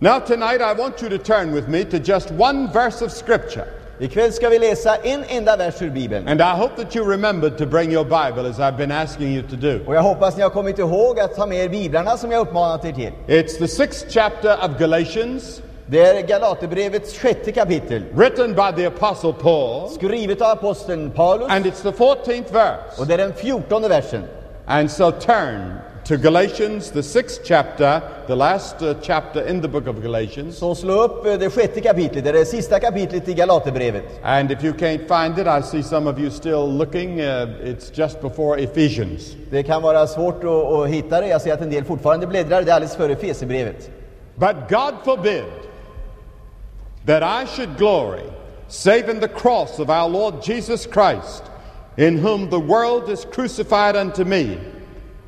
Now, tonight, I want you to turn with me to just one verse of Scripture. Ikväll ska vi läsa en enda vers ur Bibeln. And I hope that you remembered to bring your Bible as I've been asking you to do. Och jag hoppas ni har kommit ihåg att ta med er biblarna som jag uppmanat er till. It's the sixth chapter of Galatians, Det är Galaterbrevets sjätte kapitel, written by the Apostle Paul, skrivet av aposteln Paulus, and it's the 14th verse. och det är den fjortonde versen. And so turn to Galatians, the sixth chapter, the last uh, chapter in the book of Galatians. Så slå upp eh, det sjätte kapitlet, det är det sista kapitlet i Galaterbrevet. And if you can't find it, I see some of you still looking. Uh, it's just before Ephesians. Det kan vara svårt att, att hitta det, jag ser att en del fortfarande bläddrar, det är alldeles före Fesebrevet. But God forbid that I should glory save in the cross of our Lord Jesus Christ, in whom the world is crucified unto me,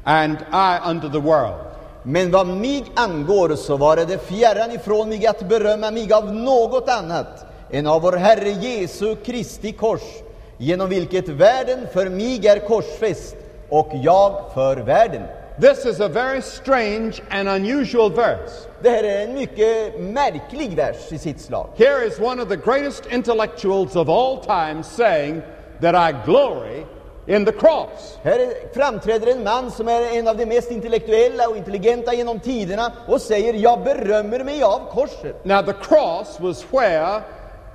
and I unto the world. Men vad mig angår så vare det fjärran ifrån mig att berömma mig av något annat än av vår Herre Jesu Kristi kors, genom vilket världen för mig är korsfäst och jag för världen. This is a very strange and unusual verse. Det här är en mycket märklig vers i sitt slag. Here is one of the greatest intellectuals of all time saying that I glory in the cross. Här är- framträder en man som är en av de mest intellektuella och intelligenta genom tiderna och säger jag berömmer mig av korset. Now, the cross was where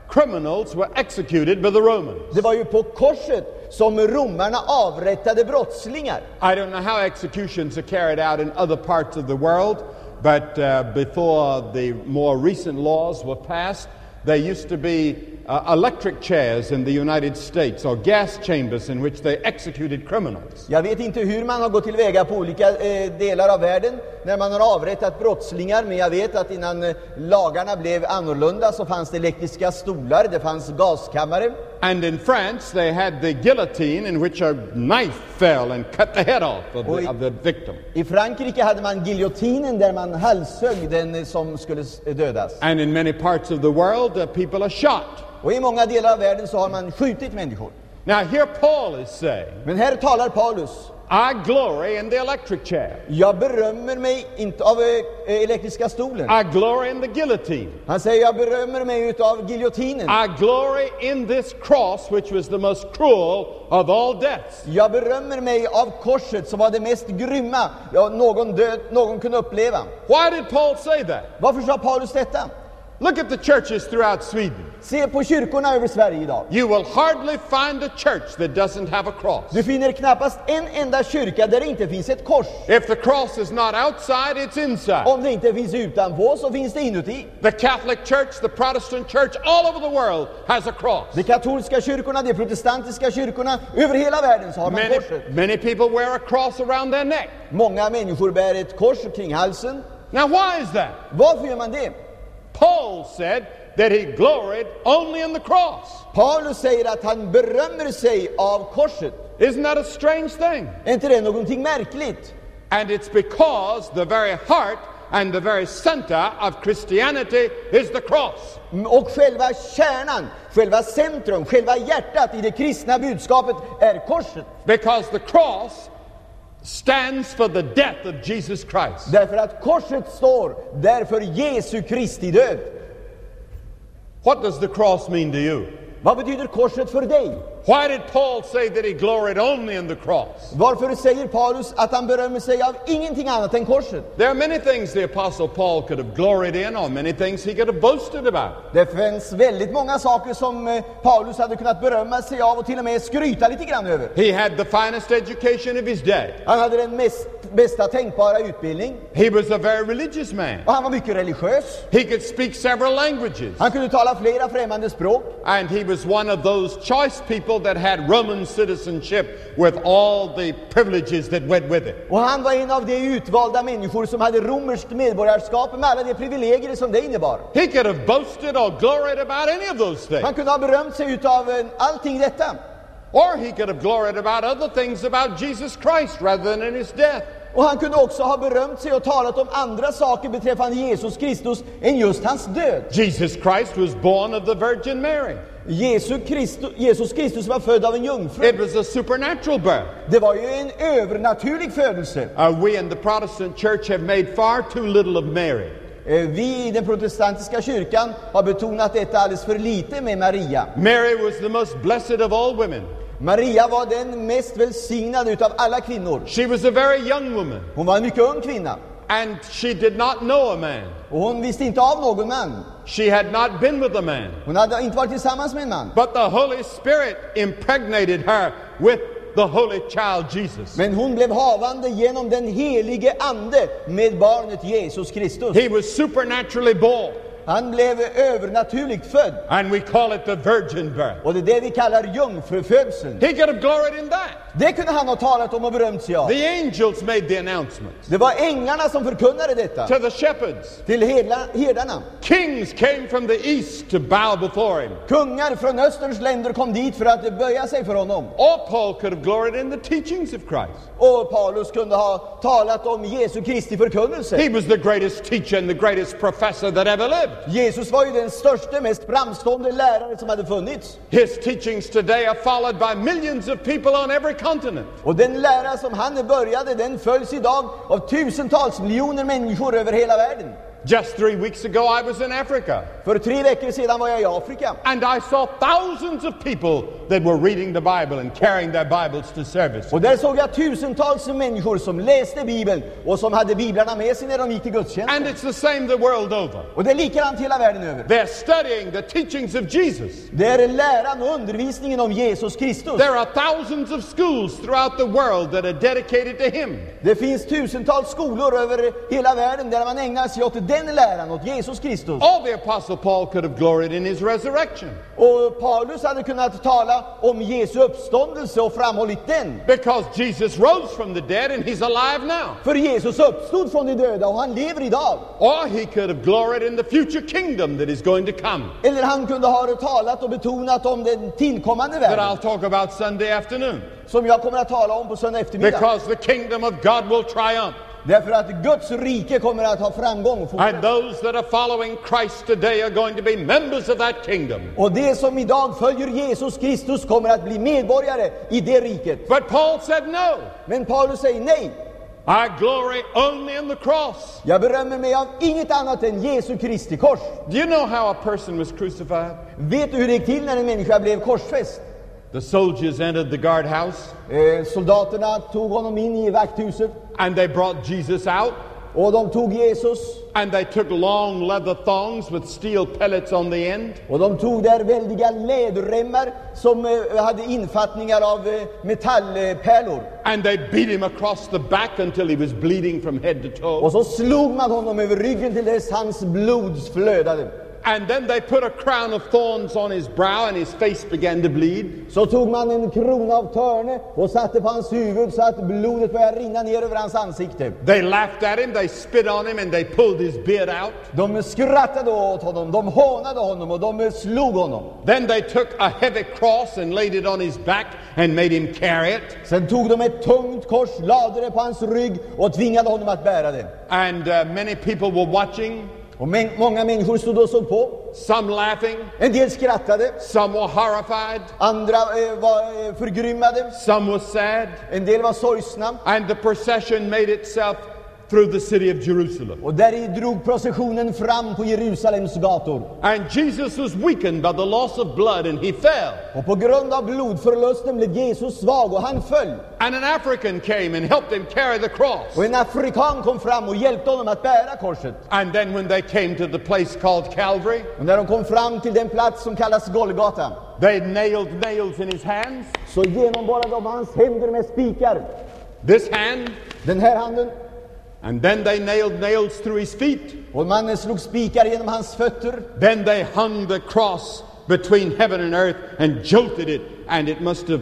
criminals were executed by the Romans. Det var ju på korset som romarna avrättade brottslingar. I don't know how executions are carried out in other parts of the world, but uh, before the more recent laws were passed, there used to be uh, electric chairs in the United States or gas chambers in which they executed criminals. Jag vet inte hur man har gått tillväga på olika eh, delar av världen när man har avrättat brottslingar, men jag vet att innan eh, lagarna blev annorlunda så fanns det elektriska stolar, det fanns gaskammare. And in France, they had the guillotine in which a knife fell and cut the head off of the, of the victim. I Frankrike hade man giljotinen där man halshögg den som skulle dödas. And in many parts of the world, uh, people are shot. Och i många delar av världen så har man skjutit människor. Now, here Paul is saying, Men här talar Paulus. I glory in the electric chair. Jag berömmer mig inte av eh, elektriska stolen. I glory in the guillotine. Han säger jag berömmer mig utav giljotinen. I glory in this cross, which was the most cruel of all deaths. Jag berömmer mig av korset som var det mest grymma någon, död, någon kunde uppleva. Why did Paul say that? Varför sa Paulus detta? Look at the churches throughout Sweden. Se på kyrkorna över Sverige idag. You will hardly find a church that doesn't have a cross. Du finner knappast en enda kyrka där det inte finns ett kors. If the cross is not outside, it's inside. Om det inte finns utanpå så finns det inuti. The Catholic Church, the Protestant Church, all over the world has a cross. De katolska kyrkorna, de protestantiska kyrkorna, över hela världen så har man Many, korset. many people wear a cross around their neck. Många människor bär ett kors kring halsen. Now, why is that? Varför gör man det? Paul said that he gloried only in the cross. Paulus säger att han berömmer sig av korset. Isn't that a strange thing? Är inte det någonting märkligt? And it's because the very heart and the very center of Christianity is the cross. Mm, och själva kärnan, själva centrum, själva hjärtat i det kristna budskapet är korset. Because the cross stands for the death of Jesus Christ. Därför att korset står därför Jesu Kristi död. What does the cross mean to you? Vad betyder korset för dig? Why did Paul say that he gloried only in the cross? Varför säger Paulus att han berömmer sig av ingenting annat än korset? There are many things the Apostle Paul could have gloried in, or many things he could have boasted about. Det finns väldigt många saker som eh, Paulus hade kunnat berömma sig av och till och med skryta lite grann över. He had the finest education of his day. Han hade den mest, bästa tänkbara utbildning He was a very religious man. och han var mycket religiös. He could speak several languages. Han kunde tala flera främmande språk. And he was one of those choice people that had Roman citizenship with all the privileges that went with it. Och han var en av de utvalda människor som hade romerskt medborgarskap med alla de privilegier som det innebar. He could have boasted or gloried about any of those things. Han kunde ha berömt sig utav eh, allting detta. Or he could have gloried about other things about Jesus Christ rather than in his death. Och han kunde också ha berömt sig och talat om andra saker beträffande Jesus Kristus än just hans död. Jesus Christ was born of the Virgin Mary. Jesus Kristus, Jesus Kristus var född av en jungfru. It was a supernatural birth. Det var ju en övernaturlig födelse. Uh, we in the Protestant church have made far too little of Mary. Eh, Vi i den protestantiska kyrkan har betonat detta alldeles för lite med Maria. Mary was the most blessed of all women. Maria var den mest välsignade utav alla kvinnor. She was a very young woman, Hon var en mycket ung kvinna and she did not know a man. och hon visste inte av någon man. She had not been with a man. Hon hade inte varit tillsammans med en man. But the Holy Spirit impregnated her with the Holy Child Jesus. Men hon blev havande genom den helige Ande med barnet Jesus Kristus. He was supernaturally born, Han blev övernaturligt född. and we call it the virgin birth. Och det är det vi kallar jungfrufödseln. He could have gloried in that. Det kunde han ha talat om och berömt sig av. The angels made the announcement Det var änglarna som förkunnade detta to the shepherds. till herdarna. Kings came from the east to bow before him. Kungar från Österns länder kom dit för att böja sig för honom. Or Paul could have gloried in the teachings of Christ. Och Paulus kunde ha talat om Jesu Kristi förkunnelse. He was the greatest teacher and the greatest professor that ever lived. Jesus var ju den största, mest framstående lärare som hade funnits. His teachings today are followed by millions of people on every continent. Och den lära som han började, den följs idag av tusentals miljoner människor över hela världen. Just three weeks ago, I was in Africa, För tre veckor sedan var jag i Afrika. and I saw thousands of people that were reading the Bible and carrying their Bibles to service. Och där såg jag tusentals människor som läste Bibeln och som hade biblarna med sig när de gick till gudstjänst. And it's the same the world over. Och det är likadant hela världen över. They're studying the teachings of Jesus. Det är läran och undervisningen om Jesus Kristus. There are thousands of schools throughout the world that are dedicated to Him. Det finns tusentals skolor över hela världen där man ägnar sig åt den läran, åt Jesus Kristus. All the Apostle Paul could have gloried in his resurrection Och Paulus hade kunnat tala om Jesu uppståndelse och framhållit den. because Jesus rose from the dead and He's alive now. För Jesus uppstod från de döda och han lever idag. Or He could have gloried in the future kingdom that is going to come Eller han kunde ha talat och betonat om den tillkommande that världen I'll talk about Sunday afternoon som jag kommer att tala om på söndag eftermiddag. because the kingdom of God will triumph. Därför att Guds rike kommer att ha framgång. And those that are following Christ today are going to be members of that kingdom. Och de som idag följer Jesus Kristus kommer att bli medborgare i det riket. But Paul said no. Men Paulus säger nej. I glory only in the cross. Jag berömmer mig av inget annat än Jesu Kristi kors. Do you know how a person was crucified? Vet du hur det gick till när en människa blev korsfäst? The soldiers entered the guardhouse Eh, soldaterna tog honom in i vakthuset and they brought Jesus out och de tog Jesus and they took long leather thongs with steel pellets on the end och de tog där väldiga läderremmar som eh, hade infattningar av eh, metallpärlor. and they beat him across the back until he was bleeding from head to toe. Och så slog man honom över ryggen till dess hans blod flödade. And then they put a crown of thorns on his brow and his face began to bleed. Så tog man en krona av törne och satte på hans huvud så att blodet började rinna ner över hans ansikte. They laughed at him, they spit on him, and they pulled his beard out. De skrattade åt honom, de hånade honom och de slog honom. Then they took a heavy cross and laid it on his back and made him carry it. Sen tog de ett tungt kors, lade det på hans rygg och tvingade honom att bära det. And uh, many people were watching, Och mäng- många människor stod och såg på. some laughing, En del skrattade, some were horrified, andra eh, var eh, förgrymmade, some were sad. en del var sorgsna. And the procession made itself through the city of Jerusalem. Och där drog processionen fram på Jerusalems gator. And Jesus was weakened by the loss of blood and he fell. Och på grund av blodförlusten blev Jesus svag och han föll. And an African came and helped him carry the cross. Och en afrikan kom fram och hjälpte honom att bära korset. And then when they came to the place called Calvary, Och när de kom fram till den plats som kallas Golgata they nailed nails in his hands. så genomborrade de hans händer med spikar. This hand, Den här handen. And then they nailed nails through his feet. Och mannen slog spikar genom hans fötter. Then they hung the cross between heaven and earth and jolted it, and it must have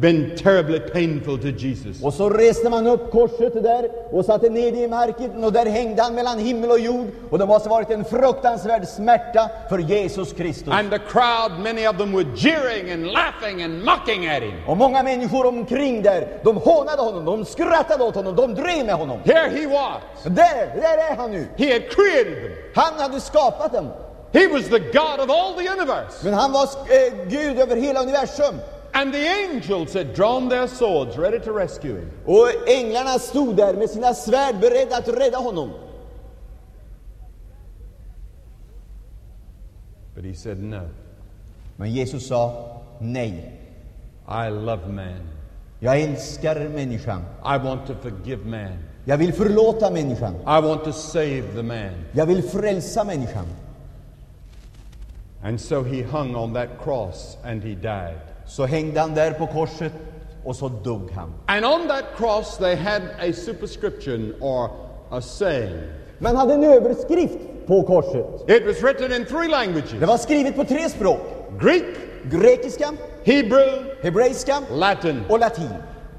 been terribly painful to Jesus. Och så reste man upp korset där och satte ner det i marken och där hängde han mellan himmel och jord. Och det måste varit en fruktansvärd smärta för Jesus Kristus. And the crowd, many of them were jeering and laughing and mocking at him. Och många människor omkring där, de hånade honom, de skrattade åt honom, de drev med honom. Here he was. Där, där är han nu. He had created them. Han hade skapat dem. He was the God of all the universe. Men han var eh, Gud över hela universum. And the angels had drawn their swords ready to rescue him. Och änglarna stod där med sina svärd beredda att rädda honom. But he said, No, Men Jesus sa nej. I love man. Jag älskar människan. I want to forgive man. Jag vill förlåta människan. I want to save the man. Jag vill frälsa människan. And so he hung on that cross and he died. Så hängde han där på korset och så dog han. And on that cross, they had a superscription or a saying. Man hade en överskrift på korset. It was written in three Det languages var skrivet på tre språk. Greek, Grekiska, Hebrew, hebreiska Latin. och latin.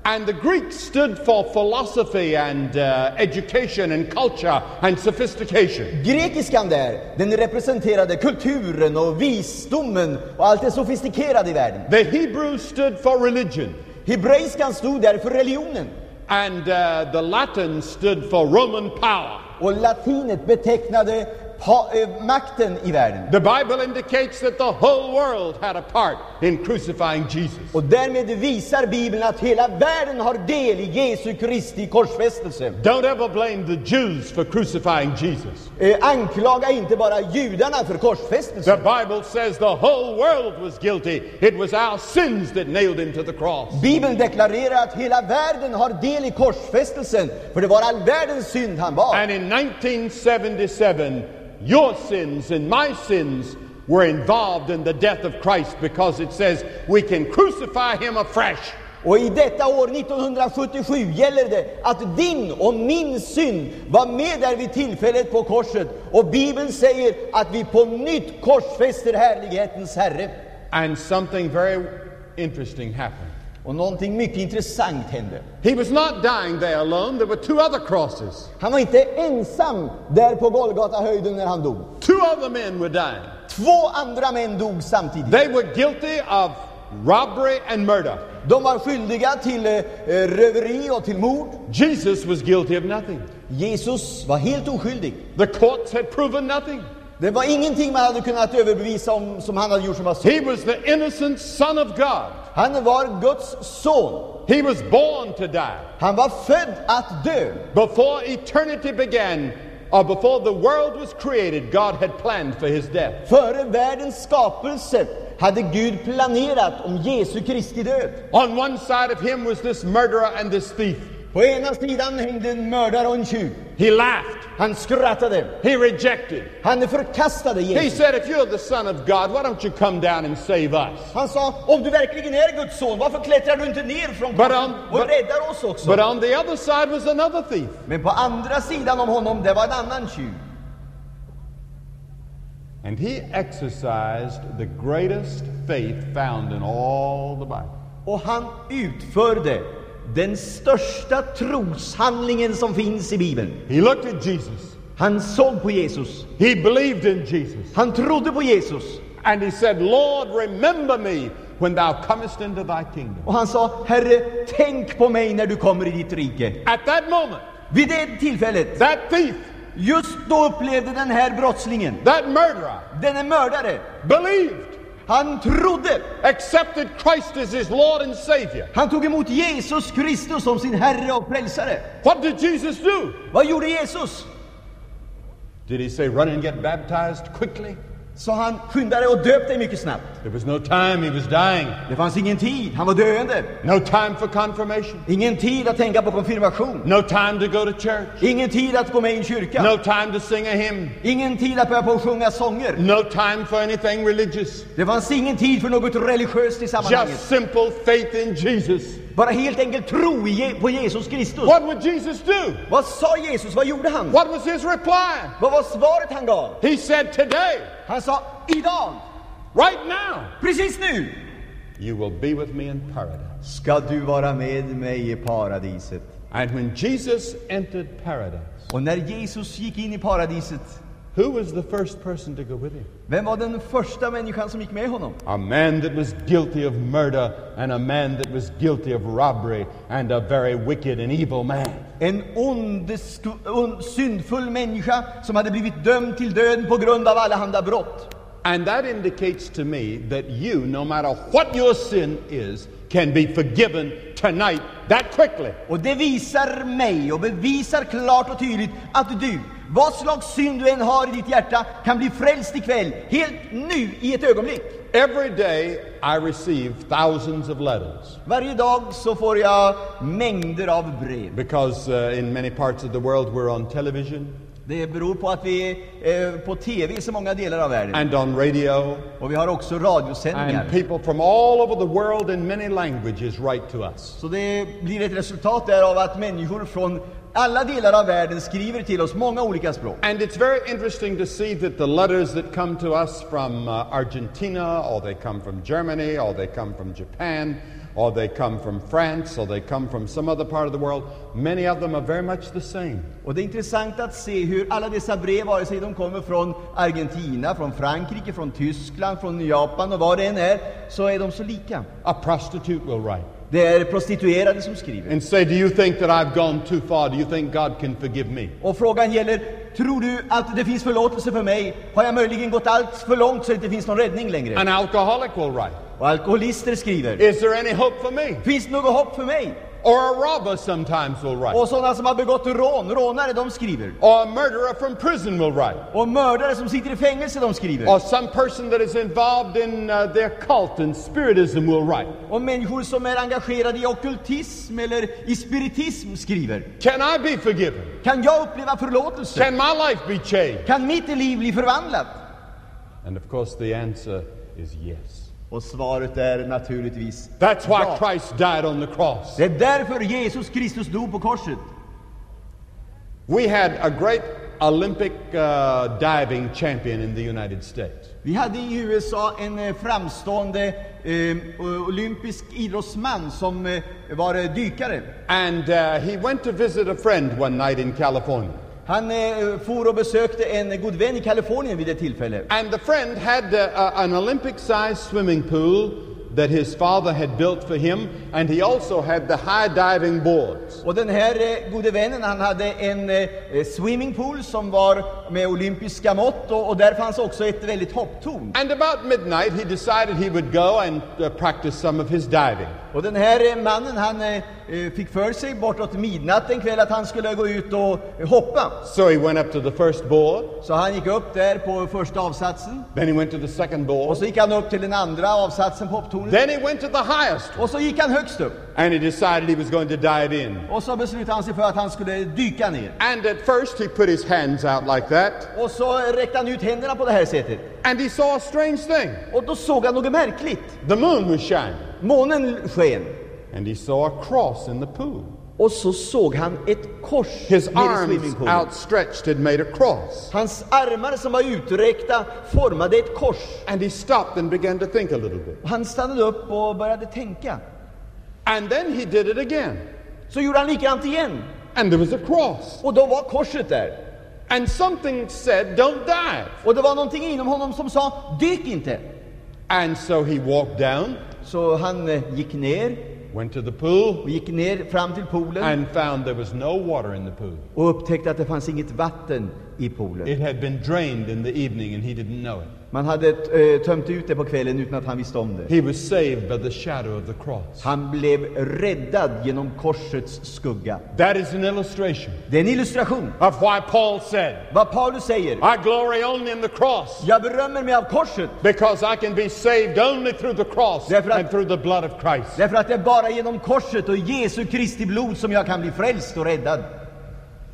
And the Greek stood for philosophy and uh, education and culture and sophistication. Grekiskan där, den representerade kulturen och visdomen och allt det sofistikerade i världen. The Hebrew stood for religion. Hebreiskan stod där för religionen. And uh, the Latin stood for Roman power. Och latinet betecknade pa- eh, makten i världen. The Bible indicates that the whole world had a part in crucifying Jesus. Och därmed visar Bibeln att hela världen har del i Jesu Kristi korsfästelse. Don't ever blame the Jews for crucifying Jesus. Eh, anklaga inte bara judarna för The korsfästelse. Bible says the whole world was guilty. It was our sins that nailed him to the cross. Bibeln deklarerar att hela världen har del i korsfästelsen, för det var all världens synd han bar. And in 1977, your sins and my sins were involved in the death of Christ because it says we can crucify him afresh. Och i detta år 1977 gäller det att din och min synd var med där vid tillfället på korset. Och Bibeln säger att vi på nytt korsfäster härlighetens Herre. And something very interesting happened. Och någonting mycket intressant hände. He was not dying there alone, there were two other crosses. Han var inte ensam där på Golgata-höjden när han dog. Two other men were dying. Två andra män dog samtidigt. They were guilty of robbery and murder. De var skyldiga till eh, röveri och till mord. Jesus was guilty of nothing. Jesus var helt oskyldig. The courts had proven nothing. Det var ingenting man hade kunnat överbevisa om som han hade gjort som var så. He was the innocent Son of God. Han var Guds son. He was born to die. Han var född att dö. Before eternity began, or before the world was created, God had planned for his death. Före världens skapelse hade Gud planerat om Jesu Kristi död. On one side of him was this murderer and this thief. På ena sidan hängde en mördare och en tjuv. He laughed. Han skrattade. He rejected. Han förkastade He Jesus. said, If you're the Son of God, why don't you come down and save us? Han sa, om du verkligen är Guds son, varför klättrar du inte ner från korset och räddar oss också? But on the other side was another thief. Men på andra sidan om honom, det var en annan tjuv. And he exercised the greatest faith found in all the Bible. Och han utförde den största troshandlingen som finns i Bibeln. He looked at Jesus. Han såg på Jesus. He believed in Jesus. Han trodde på Jesus. And he said, Lord, remember me when thou comest into thy kingdom. Och han sa, Herre, tänk på mig när du kommer i ditt rike. At that moment, Vid det tillfället, that thief, just då upplevde den här brottslingen, that murderer, denne mördare, believed, han trodde. accepted Christ as his Lord and Savior. Han tog emot Jesus Kristus som sin Herre och Frälsare. What did Jesus do? Vad gjorde Jesus? Did he say, run and get baptized quickly? Så han skyndade och döp dig mycket snabbt. There was no time, he was dying. Det fanns ingen tid, han var döende. No time for confirmation. Ingen tid att tänka på konfirmation. No time to go to church. Ingen tid att gå med i en kyrka. No time to sing a hymn. Ingen tid att börja på att sjunga sånger. No time for anything religious. Det fanns ingen tid för något religiöst i sammanhanget. Just simple faith in Jesus. Bara helt enkelt tro på Jesus Kristus. What would Jesus do? Vad sa Jesus? Vad gjorde han? What was his reply? Vad var svaret han gav? He said, Today, Han sa idag, right now, precis nu, you will be with me in paradise. ska du vara med mig i paradiset. And when Jesus entered paradise, Och när Jesus gick in i paradiset, who was the first person to go with him? vem var den första människan som gick med honom? A man that was guilty of murder and a man that was guilty of robbery and a very wicked and evil man. En ondesk, on, syndfull människa som hade blivit dömd till döden på grund av allehanda brott. And that indicates to me that you, no matter what your sin is, can be forgiven tonight that quickly. Och det visar mig och bevisar klart och tydligt att du, vad slags synd du än har i ditt hjärta, kan bli frälst ikväll, helt nu, i ett ögonblick. Every day I receive thousands of letters Varje dag så får jag mängder av brev. because uh, in many parts of the world we're on television Det beror på att vi är på TV i så många delar av världen. and on radio, Och vi har också and radiosändningar. people from all over the world in many languages write to us. Så det blir ett resultat därav att människor från alla delar av världen skriver till oss många olika språk. And it's very interesting to see that the letters that come to us from uh, Argentina, or they come from Germany, or they come from Japan, or they come from France, or they come from some other part of the world, many of them are very much the same. Och det är intressant att se hur alla dessa brev, vare sig de kommer från Argentina, från Frankrike, från Tyskland, från Japan och vad det än är, så är de så lika. A prostitute will write Det är prostituerade som skriver. and say, Do you think that I've gone too far? Do you think God can forgive me? Och frågan gäller, tror du att det finns förlåtelse för mig? Har jag möjligen gått allt för långt så det inte finns någon räddning längre? An alcoholic will write, Och alkoholister skriver, Is there any hope for me? finns det något hopp för mig? Or a robber sometimes will write, Och sådana som har begått rån, rånare, de skriver. or a murderer from prison will write. Och mördare som sitter i fängelse, de skriver. or some person that is involved in uh, their cult and spiritism will write. Och människor som är engagerade i ockultism eller i spiritism skriver. Can I be forgiven? Kan jag uppleva förlåtelse? Can my life be changed? Kan mitt liv bli förvandlat? And of course, the answer is yes. Och svaret är naturligtvis That's why ja. Christ died on the cross. Det är därför Jesus Kristus dog på korset. We had a great Olympic uh, diving champion in the United States. Vi hade i USA en eh, framstående eh, olympisk idrottsman som eh, var eh, dykare. And uh, he went to visit a friend one night in California. Han eh, for och besökte en god vän i Kalifornien vid ett tillfälle. And the friend had uh, an Olympic sized swimming pool that his father had built for him, and he also had the high diving boards. Och den här eh, gode vännen han hade en eh, swimmingpool som var med olympiska mått och, och där fanns också ett väldigt hopptorn. And about midnight, he decided he would go and uh, practice some of his diving. Och den här eh, mannen han eh, eh, fick för sig bortåt midnatt en kväll att han skulle gå ut och hoppa. So he went up to the first board, Så han gick upp där på första avsatsen then he went to the second board, och så gick han upp till den andra avsatsen på hopptornet then he went to the highest, och så gick han högst upp. and he decided he was going to dive in. Och så beslutade han sig för att han skulle dyka ner. And at first, he put his hands out like that, Och så räckte han ut händerna på det här sättet. and he saw a strange thing. Och då såg han något märkligt. The moon was shining, Månen sken. and he saw a cross in the pool. Och så såg han ett kors His arms outstretched had made a cross. Hans armar som var uträckta formade ett kors. And he stopped and began to think a little bit. Han stannade upp och började tänka. And then he did it again. Så gjorde han likadant igen. And there was a cross. Och då var korset där. And something said, Don't dive. Och det var någonting inom honom som sa, dyk inte. And so he walked down, Så han eh, gick ner went to the pool, och gick ner fram till poolen and found there was no water in the pool. och upptäckte att det fanns inget vatten i poolen. It had been drained in the evening and he didn't know it. Man hade eh, tömt ut det på kvällen utan att han visste om det. He was saved by the shadow of the cross. Han blev räddad genom korsets skugga. That is an illustration Det är en illustration. of why Paul said, Vad Paulus säger. I glory only in the cross Jag berömmer mig av korset. because I can be saved only through the cross att- and through the blood of Christ. Därför att det är bara genom korset och Jesu Kristi blod som jag kan bli frälst och räddad.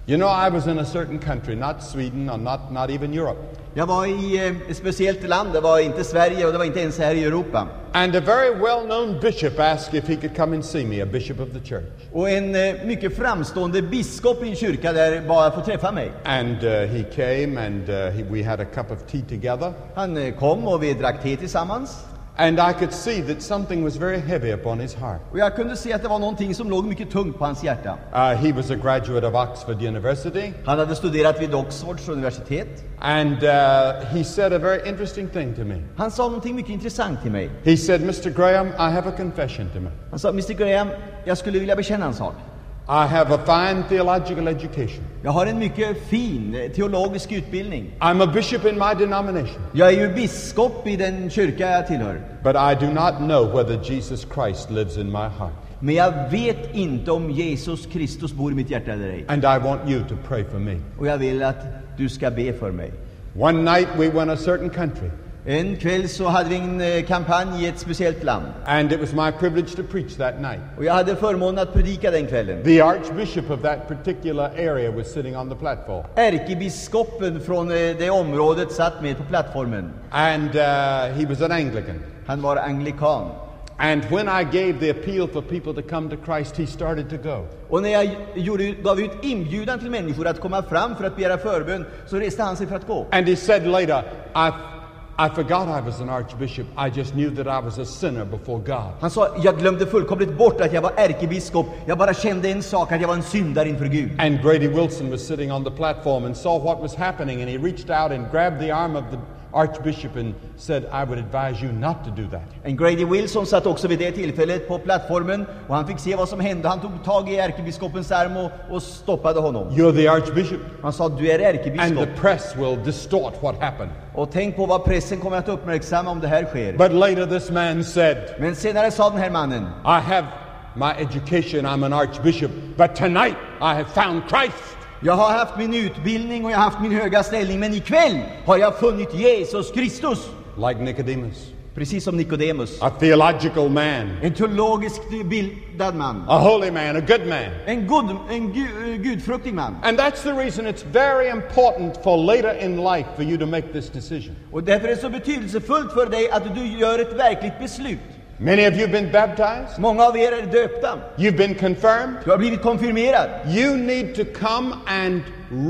You know, I was in a certain country, not Sweden or not, not even Europe. Jag var i eh, ett speciellt land, det var inte Sverige och det var inte ens här i Europa. And a very well known bishop asked if he could come and see me, a bishop of the church. Och en eh, mycket framstående biskop i en kyrka där bad att få träffa mig. And uh, he came and uh, he, we had a cup of tea together. Han eh, kom och vi drack te tillsammans. And I could see that something was very heavy upon his heart. Och jag kunde se att det var någonting som låg mycket tungt på hans hjärta. Uh, he was a graduate of Oxford University. Han hade studerat vid Oxfords universitet. And uh, he said a very interesting thing to me. Han sa någonting mycket intressant till mig. He said, Mr. Graham, I have a confession to make. Han sa, Mr Graham, jag skulle vilja bekänna en sak. I have a fine theological education. Jag har en mycket fin eh, teologisk utbildning. I'm a bishop in my denomination. Jag är ju biskop i den kyrka jag tillhör. But I do not know whether Jesus Christ lives in my heart. Men jag vet inte om Jesus Kristus bor i mitt hjärta eller ej. And I want you to pray for me. Och jag vill att du ska be för mig. One night we went a certain country, En kväll så hade vi en eh, kampanj i ett speciellt land. and it was my privilege to preach that night. Och jag hade förmånen att predika den kvällen. The archbishop of that particular area was sitting on the platform, Ärkebiskopen från eh, det området satt med på plattformen. and uh, he was an Anglican. Han var anglikan. And when I gave the appeal for people to come to Christ, he started to go. Och när jag gjorde, gav ut inbjudan till människor att komma fram för att begära förbön, så reste han sig för att gå. And he said later, I, I forgot I was an archbishop. I just knew that I was a sinner before God. Han sa, jag glömde fullkomligt bort att jag var ärkebiskop. Jag bara kände en sak, att jag var en syndare inför Gud. And Grady Wilson was sitting on the platform and saw what was happening, and he reached out and grabbed the arm of the archbishop and said, I would advise you not to do that. And Grady Wilson satt också vid det tillfället på plattformen och han fick se vad som hände. Han tog tag i ärkebiskopens arm och, och stoppade honom. You're the archbishop, Han sa, du är and ärkebiskop. the press will distort what happened. Och tänk på vad pressen kommer att uppmärksamma om det här sker. But later, this man said, Men senare sa den här mannen, I have my education, I'm an archbishop, but tonight I have found Christ. Jag har haft min utbildning och jag har haft min höga ställning, men ikväll har jag funnit Jesus Kristus. Like Nicodemus, Precis som Nikodemus. a theological man, En teologiskt bildad man. a holy man, a good man. En, god, en gu, gudfruktig man. And that's the reason it's very important for later in life for you to make this decision. Och därför är det så betydelsefullt för dig att du gör ett verkligt beslut. Many of you have been baptized, Många av er är döpta. you've been confirmed. Du har blivit konfirmerad. You need to come and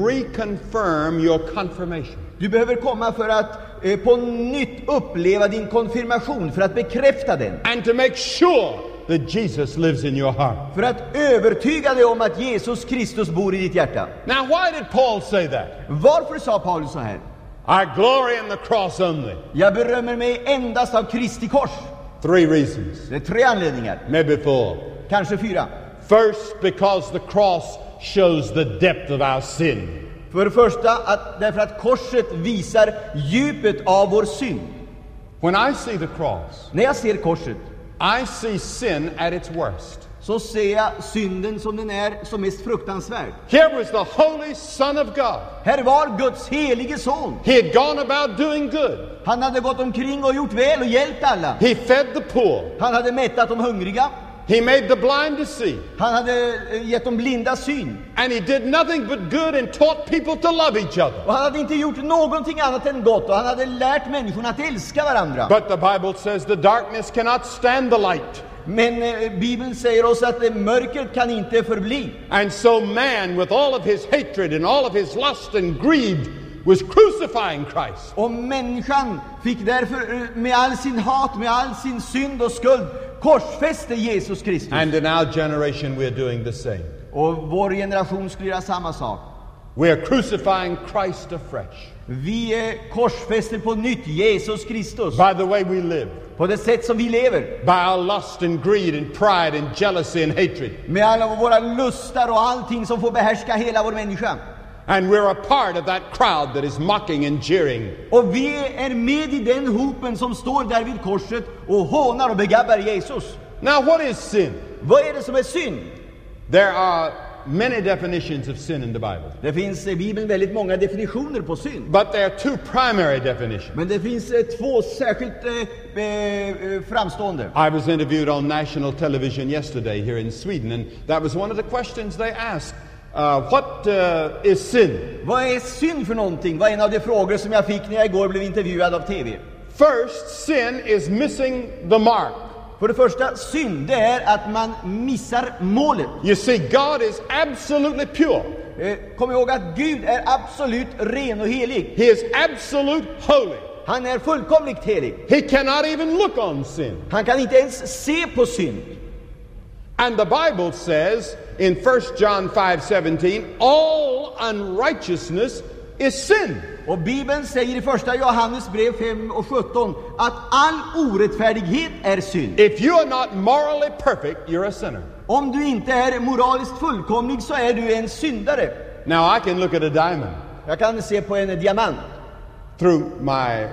reconfirm your confirmation. Du behöver komma för att eh, på nytt uppleva din konfirmation, för att bekräfta den. And to make sure that Jesus lives in your heart. För att övertyga dig om att Jesus Kristus bor i ditt hjärta. Now, why did Paul say that? Varför sa Paulus så här? I glory in the cross only. Jag berömmer mig endast av Kristi kors. Three reasons, Det är tre anledningar, maybe four. kanske fyra. First, because the cross shows the depth of our sin. För det första, att, därför att korset visar djupet av vår synd. When I see the cross, När jag ser korset I see sin at its worst. Så ser jag synden som den är som mest fruktansvärd. Here was the Holy Son of God. Här var Guds helige son. He had gone about doing good. Han hade gått omkring och gjort väl och hjälpt alla. He fed the poor. Han hade mättat de hungriga. He made the blind to see. Han hade eh, gett de blinda syn. And he did nothing but good and taught people to love each other. Och han hade inte gjort någonting annat än gott och han hade lärt människorna att älska varandra. But the Bible says the darkness cannot stand the light. Men eh, Bibeln säger oss att eh, mörkret kan inte förbli. And so man, with all of his hatred and all of his lust and greed, was crucifying Christ. Och människan fick därför eh, med all sin hat, med all sin synd och skuld korsfäste Jesus Kristus. And in our generation, we're doing the same. Och vår generation skulle göra samma sak. We're crucifying Christ afresh Vi korsfäster på nytt Jesus Kristus by the way we live, på det sätt som vi lever. by our lust and greed and pride and jealousy and hatred. Med alla våra lustar och allting som får behärska hela vår människa. And we're a part of that crowd that is mocking and jeering. Och vi är med i den hopen som står där vid korset och hånar och begabbar Jesus. Now, what is sin? Vad är det som är synd? There are many definitions of sin in the Bible, Det finns i Bibeln väldigt många definitioner på synd. but there are two primary definitions. Men det finns eh, två särskilt eh, eh, framstående. I was interviewed on national television yesterday here in Sweden, and that was one of the questions they asked. Uh, what uh, is sin? Vad är synd för någonting? var en av de frågor som jag fick när jag igår blev intervjuad av TV. First, sin is missing the mark. För det första, synd, det är att man missar målet. You see, God is absolutely pure. Eh, Kom ihåg att Gud är absolut ren och helig. He is absolute holy. Han är fullkomligt helig. He cannot even look on sin. Han kan inte ens se på synd. And the Bible says in 1 John 5:17, all unrighteousness is sin. Och Bibeln säger i första Johannes brev 5 och 17 att all orättfärdighet är synd. If you are not morally perfect, you're a sinner. Om du inte är moraliskt fullkomlig så är du en syndare. Now I can look at a diamond Jag kan se på en diamant through my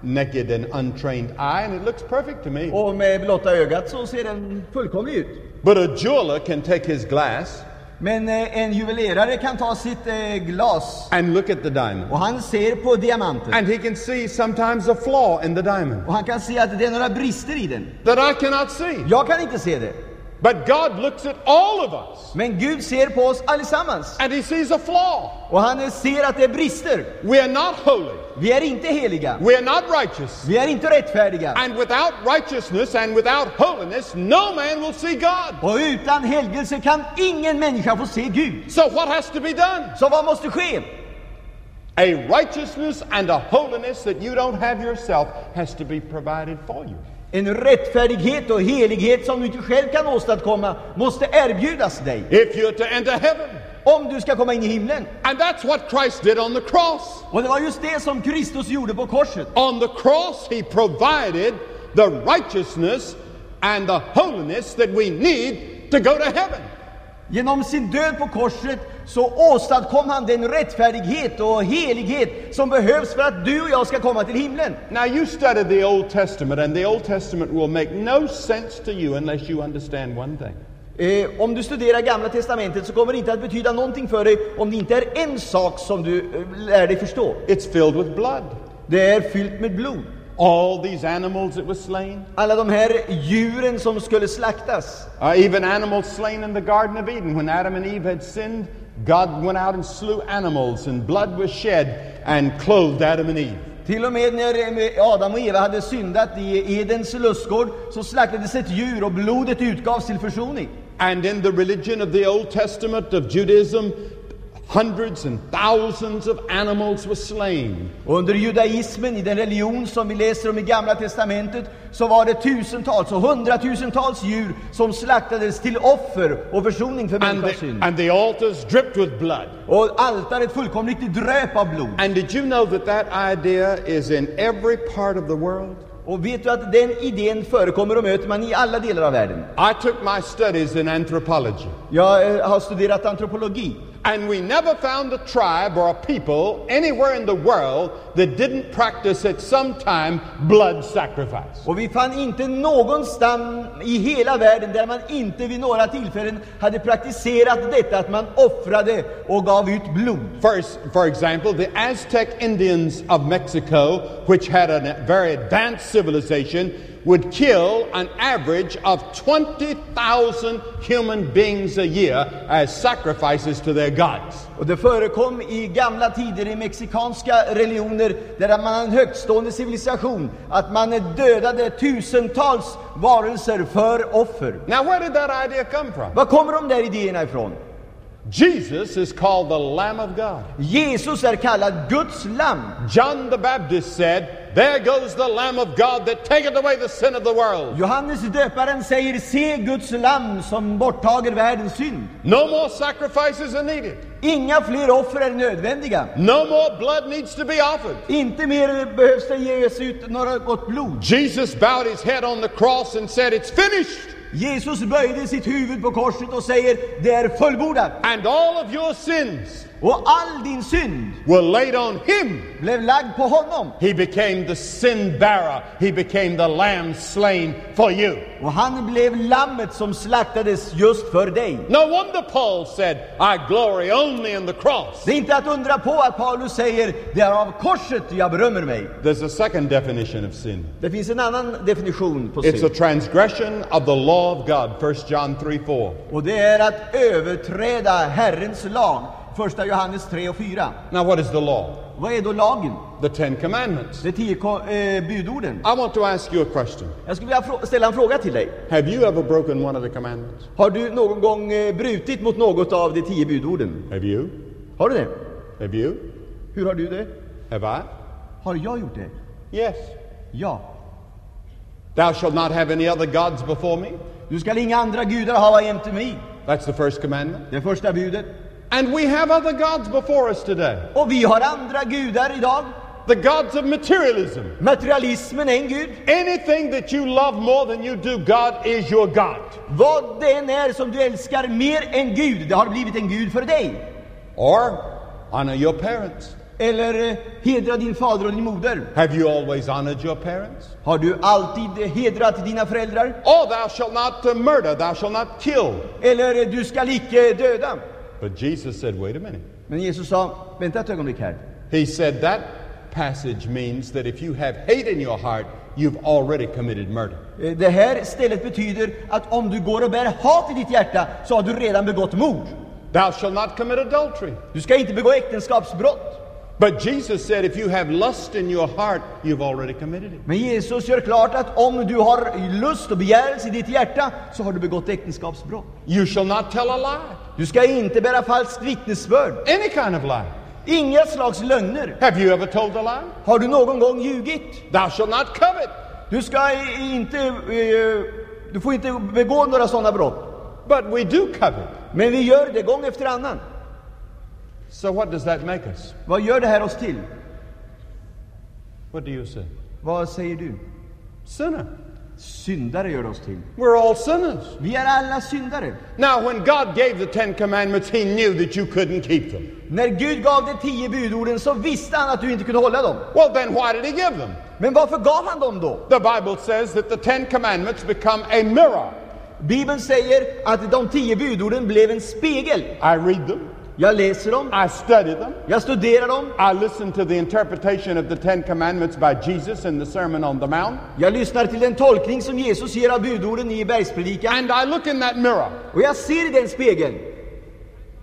naked and untrained eye and it looks perfect to me. och med blotta ögat så ser den fullkomlig ut. But a jeweler can take his glass Men eh, en juvelerare kan ta sitt eh, glas and look at the diamond. och han ser på diamanten. And he can see sometimes a flaw in the diamond Och han kan se att det är några brister i den. that I cannot see. Jag kan inte se det. But God looks at all of us Men Gud ser på oss allesammans. and he sees a flaw. Och han ser att det är brister. We are not holy. Vi är inte heliga. We are not righteous. Vi är inte rättfärdiga. And without righteousness and without holiness, no man will see God. Och utan helgelse kan ingen människa få se Gud. So what has to be done? Så vad måste ske? A righteousness and a holiness that you don't have yourself has to be provided for you. En rättfärdighet och helighet som du inte själv kan åstadkomma måste erbjudas dig. If you're to enter heaven. Om du ska komma in i himlen. And that's what Christ did on the cross. Och det var just det som Kristus gjorde på korset. On the cross, he provided the righteousness and the holiness that we need to go to heaven. Genom sin död på korset så åstadkom han den rättfärdighet och helighet som behövs för att du och jag ska komma till himlen. Now, you study the Old Testament, and the Old Testament will make no sense to you unless you understand one thing. Eh, om du studerar Gamla Testamentet så kommer det inte att betyda någonting för dig om det inte är en sak som du eh, lär dig förstå. It's filled with blood. Det är fyllt med blod. All these animals that were slain, Alla de här djuren som skulle slaktas. uh, even animals slain in the Garden of Eden. When Adam and Eve had sinned, God went out and slew animals, and blood was shed and clothed Adam and Eve. Till och med när eh, Adam och Eva hade syndat i Edens lustgård så slaktades ett djur och blodet utgavs till försoning. And in the religion of the Old Testament of Judaism, hundreds and thousands of animals were slain. Under judaismen, i den religion som vi läser om i Gamla Testamentet, så var det tusentals och hundratusentals djur som slaktades till offer och försoning för människans synd. and the altars dripped with blood. Och altaret fullkomligt dröp av blod. And did you know that that idea is in every part of the world? Och vet du att den idén förekommer och möter man i alla delar av världen? I took my studies in anthropology, Jag eh, har studerat antropologi. And we never found a tribe or a people anywhere in the world that didn't practice at some time blood sacrifice. Och vi fann inte någonstans i hela världen där man inte vid några tillfällen hade praktiserat detta att man offrade och gav ut blod. First, for example, the Aztec Indians of Mexico, which had a very advanced civilization, would kill an average of 20,000 human beings a year as sacrifices to their gods. Och det förekom i gamla tider i mexikanska religioner där man hade en högtstående civilisation att man dödade tusentals varelser för offer. Now, where did that idea come from? Var kommer de där idéerna ifrån? Jesus is called the Lamb of God. Jesus är kallad Guds lamm. John the Baptist said, There goes the Lamb of God that taketh away the sin of the world. Johannes döparen säger se Guds lamm som borttager världens synd. No more sacrifices are needed. Inga fler offer är nödvändiga. No more blood needs to be offered. Inte mer behövs det ges ut några gott blod. Jesus bowed his head on the cross and said, It's finished. Jesus böjde sitt huvud på korset och säger det är fullbordat. And all of your sins Och all din synd were laid on him. blev lagd på honom. He became the sin bearer. He became the lamb slain for you. Och han blev lammet som slaktades just för dig. No wonder Paul said, I glory only in the cross. Det är inte att undra på att Paulus säger det är av korset jag berömmer mig. There's a second definition of sin. Det finns en annan definition på It's a synd. transgression of the law of God. 1 John 3 4. Och det är att överträda Herrens lag. Första Johannes 3 och 4. Now, what is the law? Vad är då lagen? The Ten Commandments. De tio eh, budorden. I want to ask you a question. Jag skulle vilja ställa en fråga till dig. Have you ever broken one of the commandments? Har du någon gång eh, brutit mot något av de tio budorden? Have you? Har du det? Have you? Hur har du det? Have I? Har jag gjort det? Yes. Ja. Thou shalt not have any other gods before me. Du skall inga andra gudar hava jämte mig. That's the first commandment. Det första budet. And we have other gods before us today. Och vi har andra gudar idag. The gods of materialism. Materialismen är en gud. Anything that you love more than you do God is your God. Vad det än är som du älskar mer än Gud, det har blivit en gud för dig. Or honor your parents. Eller eh, hedra din fader och din moder. Have you always honored your parents? Har du alltid hedrat dina föräldrar? Oh, thou shalt not murder, thou shalt not kill. Eller eh, du skall icke döda? But Jesus said, wait a minute. Men Jesus sa, vänta ett ögonblick här. He said that passage means that if you have hate in your heart, you've already committed murder. Eh, Det här stället betyder att om du går och bär hat i ditt hjärta så har du redan begått mord. Thou shalt not commit adultery. Du ska inte begå äktenskapsbrott. But Jesus said, if you have lust in your heart, you've already committed it. Men Jesus gör klart att om du har lust och begärelse i ditt hjärta så har du begått äktenskapsbrott. You shall not tell a lie, Du ska inte bära falskt vittnesbörd. any kind of lie. Inga slags lögner. Have you ever told a lie? Har du någon gång ljugit? Thou shalt not covet. Du ska inte... eh, Du får inte begå några sådana brott. But we do covet. Men vi gör det gång efter annan. So what does that make us? Vad gör det här oss till? What do you say? Vad säger du? Sinner. Syndare gör oss till. We're all sinners. Vi är alla syndare. Now, when God gave the Ten Commandments, He knew that you couldn't keep them. När Gud gav de tio budorden så visste han att du inte kunde hålla dem. Well, then why did He give them? Men varför gav han dem då? The Bible says that the Ten Commandments become a mirror. Bibeln säger att de tio budorden blev en spegel. I read them, Jag läser dem, I study them, jag studerar dem, I listen to the interpretation of the Ten Commandments by Jesus in the Sermon on the Mount, jag lyssnar till den tolkning som Jesus ger av budorden i bergspredikan. and I look in that mirror, Och jag ser i den spegeln.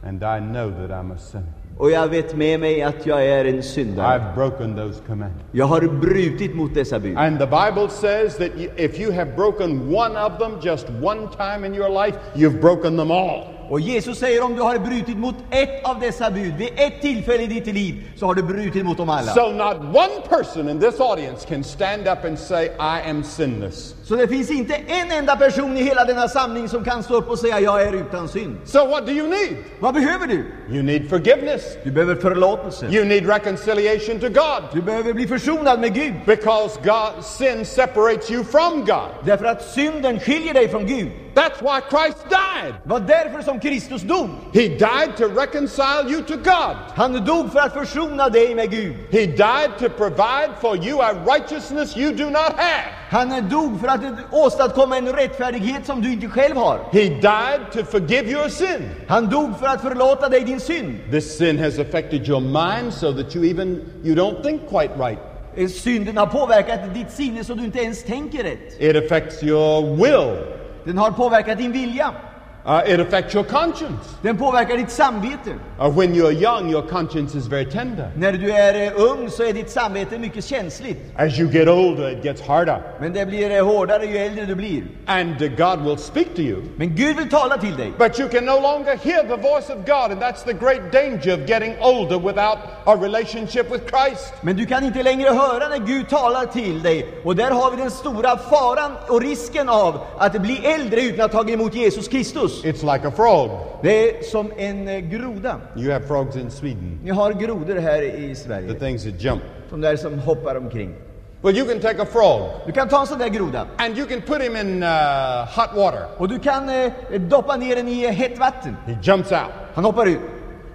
and I know that I'm a sinner. Och jag vet med mig att jag är en syndare. I've broken those commandments. Jag har brutit mot dessa bud. And the Bible says that if you have broken one of them just one time in your life, you've broken them all. Och Jesus säger om du har brutit mot ett av dessa bud vid ett tillfälle i ditt liv så har du brutit mot dem alla. So not one person in this audience can stand up and say, I am sinless. Så det finns inte en enda person i hela denna samling som kan stå upp och säga jag är utan synd. So what do you need? Vad behöver du? You need forgiveness. Du behöver förlåtelse. You need reconciliation to God. Du behöver bli försonad med Gud. Because God, sin separates you from God. Därför att synden skiljer dig från Gud. That's why Christ died. Var därför som Kristus dog. He died to reconcile you to God. Han dog för att försona dig med Gud. He died to provide for you a righteousness you do not have. Han dog för att åstadkomma en rättfärdighet som du inte själv har. He died to forgive your sin. Han dog för att förlåta dig din synd. This sin has affected your mind so that you even you don't think quite right. Eh, Synden har påverkat ditt sinne så du inte ens tänker rätt. It affects your will. Den har påverkat din vilja. Uh, it affects your conscience. Den påverkar ditt samvete. Uh, when you're young, your conscience is very tender. När du är eh, ung så är ditt samvete mycket känsligt. As you get older, it gets harder. Men det blir eh, hårdare ju äldre du blir. And uh, God will speak to you. Men Gud vill tala till dig. But you can no longer hear the voice of God, and that's the great danger of getting older without a relationship with Christ. Men du kan inte längre höra när Gud talar till dig. Och där har vi den stora faran och risken av att bli äldre utan att ha tagit emot Jesus Kristus. It's like a frog. Det är som en eh, groda. You have frogs in Sweden, Ni har grodor här i the Sverige. things that jump. De där som hoppar omkring. Well, you can take a frog Du kan ta en sån där groda and you can put him in uh, hot water. och du kan eh, doppa ner den i eh, hett vatten. He jumps out. Han hoppar ut.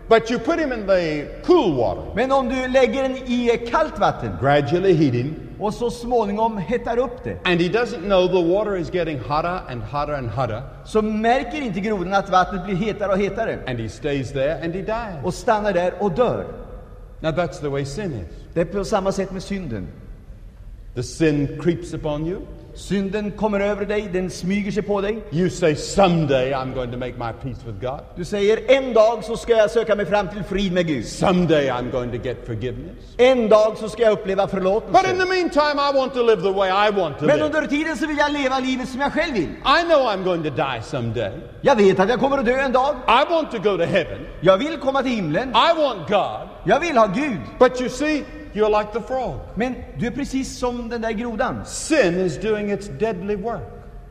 But you put him in the cool water, Men om du lägger den i kallt vatten gradually heat him, och så småningom hettar upp det and he doesn't know the water is getting hotter and hotter and hotter, så märker inte grodan att vattnet blir hetare och hetare and he stays there and he dies. och stannar där och dör. Now that's the way sin is. Det är på samma sätt med synden. The sin creeps upon you. Synden kommer över dig, den smyger sig på dig. You say, Someday I'm going to make my peace with God. Du säger en dag så ska jag söka mig fram till frid med Gud. Someday I'm going to get forgiveness. En dag så ska jag uppleva But in förlåtelse. the meantime, I want to live the way I want to Men under tiden så vill jag leva livet som jag själv vill. I know I'm going to die someday. Jag vet att jag kommer att dö en dag. I want to go to heaven. Jag vill komma till himlen. I want God. Jag vill ha Gud. But you see, you're like the frog. Men du är precis som den där grodan. Sin is doing its deadly work.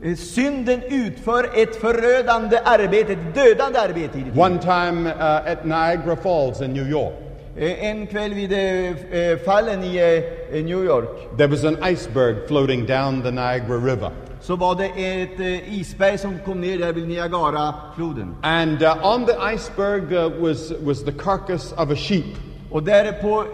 Eh, Synden utför ett förödande arbete, ett dödande arbete i ditt. One time uh, at Niagara Falls in New York, Eh, En kväll vid eh, fallen i New York there was an iceberg floating down the Niagara River. så var det ett isberg som kom ner där vid Niagarafloden. And uh, on the iceberg uh, was, was the carcass of a sheep. Och där på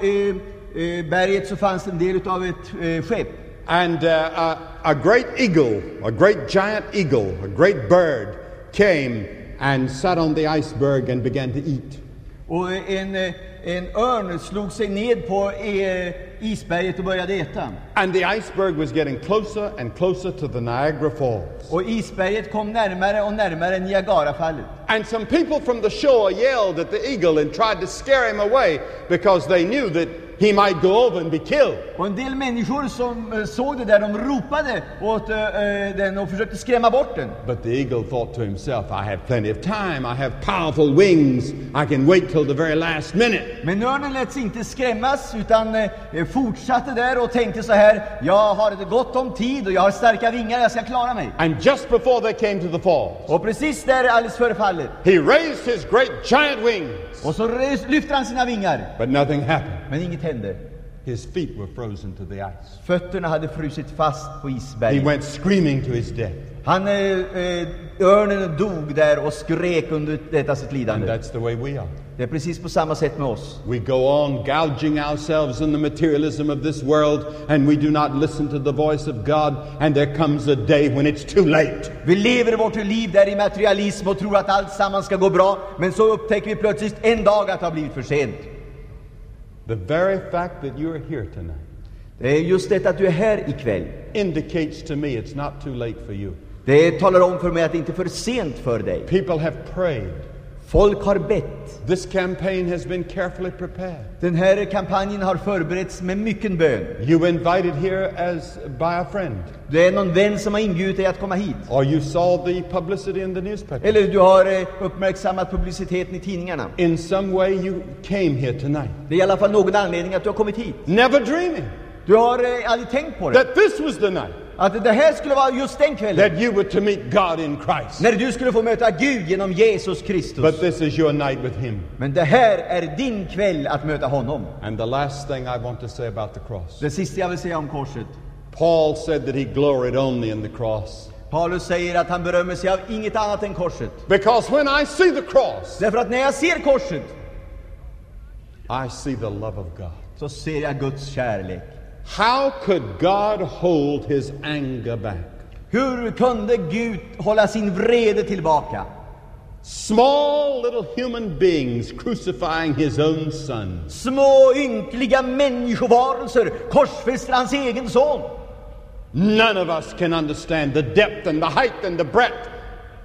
berget så fanns en del av ett eh, skepp. And uh, a, a great eagle, a great giant eagle, a great bird came and sat on the iceberg and began to eat. Och en, eh, en örn slog sig ned på eh, isberget och började äta. And the iceberg was getting closer and closer to the Niagara Falls. Och isberget kom närmare och närmare Niagarafallet. And some people from the shore yelled at the eagle and tried to scare him away because they knew that he might go over and be killed. Och en del människor som eh, såg det där, de ropade åt eh, eh, den och försökte skrämma bort den. But the eagle thought to himself, I have plenty of time, I have powerful wings, I can wait till the very last minute. Men örnen lät sig inte skrämmas utan fortsatte där och tänkte så här, jag har det gott om tid och jag har starka vingar, jag ska klara mig. And just before they came to the falls, Och precis där alldeles före fallet, he raised his great giant wings, och så lyfter han sina vingar, but nothing happened. men inget hände. His feet were frozen to the ice. Fötterna hade frusit fast på He isberget. went screaming to his death. Han, eh, eh, örnen dog där och skrek under detta sitt And lidande. that's the way we are. Det är precis på samma sätt med oss. We go on gouging ourselves in the materialism of this world, and we do not listen to the voice of God, and there comes a day when it's too late. Vi lever vårt liv där i materialism och tror att allt samman ska gå bra, men så upptäcker vi plötsligt en dag att det har blivit för sent. The very fact that you're here tonight Det är just detta att du är här ikväll. indicates to me it's not too late for you. Det talar om för mig att det inte är för sent för dig. People have prayed. Folk har bett. This campaign has been carefully prepared. Den här kampanjen har förberetts med mycken bön. You were invited here as by a friend, Det är någon vän som har inbjudit dig att komma hit. or you saw the publicity in the newspaper. Eller du har eh, uppmärksammat publiciteten i tidningarna. In some way, you came here tonight, Det är i alla fall någon anledning att du har kommit hit. never dreaming Du har eh, aldrig tänkt på det. that this was the night Att det här skulle vara just den kvällen. that you were to meet God in Christ. När du skulle få möta Gud genom Jesus Kristus. But this is your night with Him. Men det här är din kväll att möta honom. And the last thing I want to say about the cross Det sista jag vill säga om korset. Paul said that he gloried only in the cross. Paulus säger att han berömmer sig av inget annat än korset. Because when I see the cross, Därför att när jag ser korset I see the love of God. så ser jag Guds kärlek. How could God hold his anger back? Hur kunde Gud hålla sin vrede tillbaka? Small little human beings crucifying his own son. Små ynkliga människovarelser korsfäster hans egen son. None of us can understand the depth and the height and the breadth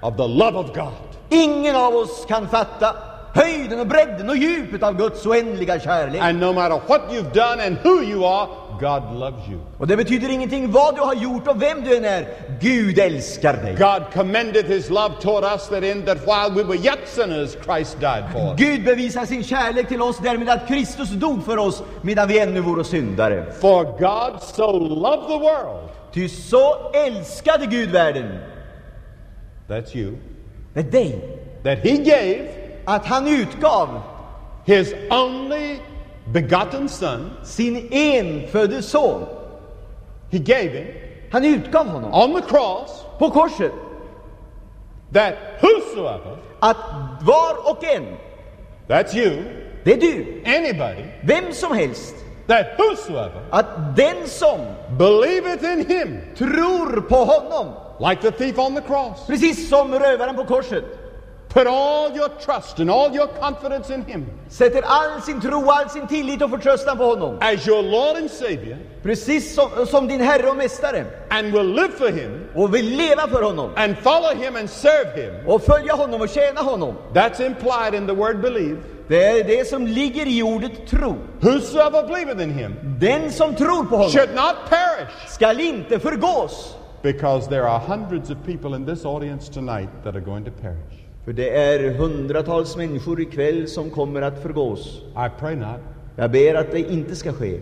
of the love of God. Ingen av oss kan fatta höjden och bredden och djupet av Guds oändliga kärlek. And no matter what you've done and who you are, God loves you. Och det betyder ingenting vad du har gjort och vem du än är. Gud älskar dig. God commended his love toward us that in that while we were yet sinners, Christ died for us. Gud bevisar sin kärlek till oss därmed att Kristus dog för oss medan vi ännu vore syndare. For God so loved the world, Ty så älskade Gud världen, that's you, med dig, that he gave att han utgav his only begotten son. sin enfödde son. He gave him Han utgav honom. on the cross på korset. that whosoever, Att var och en, that's you, det är du, anybody, vem som helst, that whosoever att den som believeth in him, tror på honom, like the thief on the cross, precis som rövaren på korset, put all your trust and all your confidence in him sätter all sin tro, all sin tillit och förtröstan på honom, as your Lord and Savior precis som, som din Herre och Mästare, and will live for him och vill leva för honom, and follow him and serve him. och följa honom och tjäna honom. That's implied in the word believe. Det är det som ligger i ordet tro. Whosoever believeth in him Den som tror på honom should not perish. skall inte förgås. Because there are hundreds of people in this audience tonight that are going to perish. För det är hundratals människor ikväll som kommer att förgås. I pray not, Jag ber att det inte ska ske.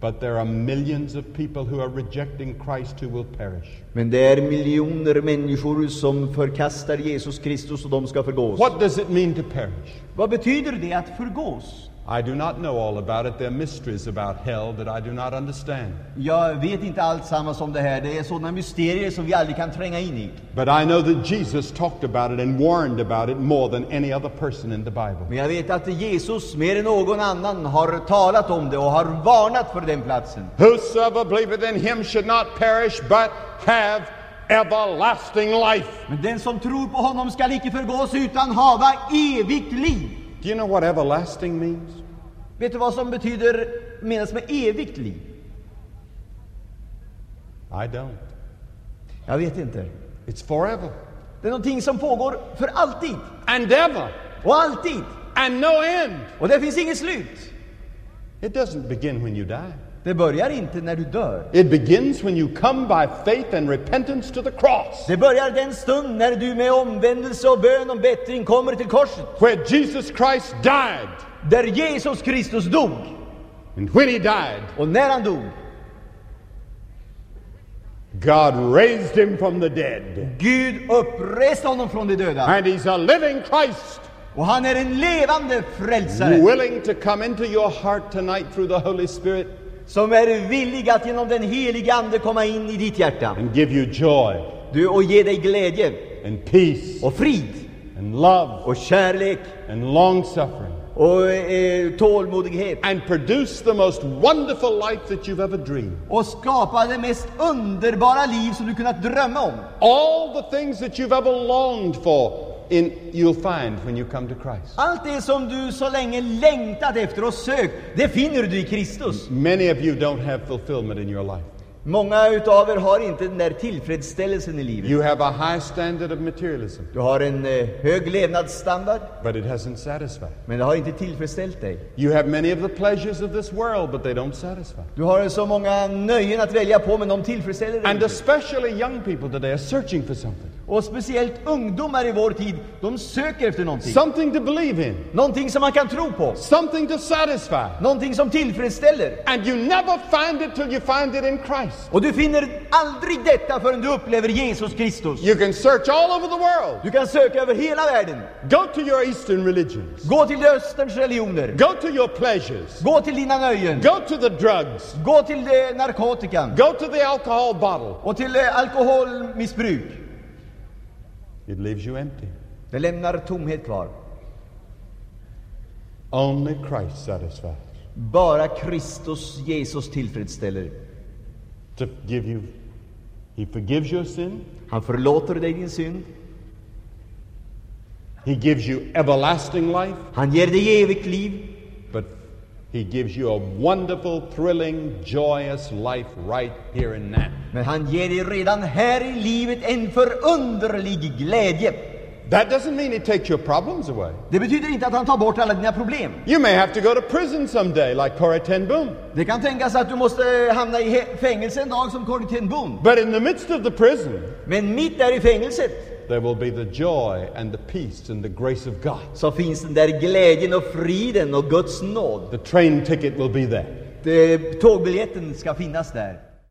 but there are millions of people who are rejecting Christ who will perish. Men det är miljoner människor som förkastar Jesus Kristus och de ska förgås. What does it mean to perish? Vad betyder det att förgås? I do not know all about it. There are mysteries about hell that I do not understand. Jag vet inte allt sammans om det här. Det är sådana mysterier som vi aldrig kan tränga in i. But I know that Jesus talked about it and warned about it more than any other person in the Bible. Men jag vet att Jesus mer än någon annan har talat om det och har varnat för den platsen. Whosoever believeth in him should not perish but have everlasting life. Men den som tror på honom skall icke förgås utan hava evigt liv. Do you know what everlasting means? Vet du vad som betyder, menas med evigt liv? I don't. Jag vet inte. It's forever Det är någonting som pågår för alltid and ever och alltid. and no end. Och det finns inget slut. It doesn't begin when you die. Det börjar inte när du dör. It begins when you come by faith and repentance to the cross, Det börjar den stund när du med omvändelse och bön om bättring kommer till korset. where Jesus Christ died. Där Jesus Kristus dog. And when he died, Och när han dog, God raised him from the dead. Gud uppreste honom från de döda. And he's a living Christ, Och han är en levande frälsare willing to come into your heart tonight through the Holy Spirit som är villig att genom den helige Ande komma in i ditt hjärta. And give you joy du, och ge dig glädje. and peace och frid. and love och kärlek. and long suffering. Och eh, tålmodighet. And produce the most wonderful life that you've ever dreamed. och skapa det mest underbara liv som du kunnat drömma om. All the things that you've ever longed for in, you'll find when you come to Christ. Allt det som du så länge längtat efter och sökt, det finner du i Kristus. Many of you don't have fulfillment in your life. Många utav er har inte den där tillfredsställelsen i livet. You have a high standard of materialism, Du har en eh, hög levnadsstandard, but it hasn't satisfied. men det har inte tillfredsställt dig. You have many of the pleasures of this world, but they don't satisfy. Du har så många nöjen att välja på, men de tillfredsställer dig And inte. especially young people today are searching for something. Och speciellt ungdomar i vår tid, de söker efter någonting. Something to believe in, Någonting som man kan tro på. something to satisfy. Någonting som tillfredsställer. And you never find it till you find it in Christ. Och du finner aldrig detta förrän du upplever Jesus Kristus. You can search all over the world. Du kan söka över hela världen. Go to your Eastern religions. Gå till Österns religioner. Go to your pleasures. Gå till dina nöjen. Go to the drugs. Gå till eh, narkotikan. Go to the alcohol bottle. Och till eh, alkoholmissbruk. It leaves you empty. Det lämnar tomhet kvar. Only Christ satisfies. Bara Kristus, Jesus, tillfredsställer. To give you, He forgives your sin. Han förlåter dig din synd. He gives you everlasting life. Han ger dig evigt liv. But He gives you a wonderful, thrilling, joyous life right here and now. Men han ger dig redan här i livet en förunderlig glädje. That doesn't mean He takes your problems away. Det betyder inte att han tar bort alla dina problem. You may have to go to prison someday, like Corrie ten Boom. Det kan tänkas att du måste hamna i fängelse en dag som Corrie ten Boom. But in the midst of the prison, Men mitt där i fängelset there will be the joy and the peace and the grace of God. så finns den där glädjen och friden och Guds nåd. The train ticket will be there. Det, tågbiljetten ska finnas där.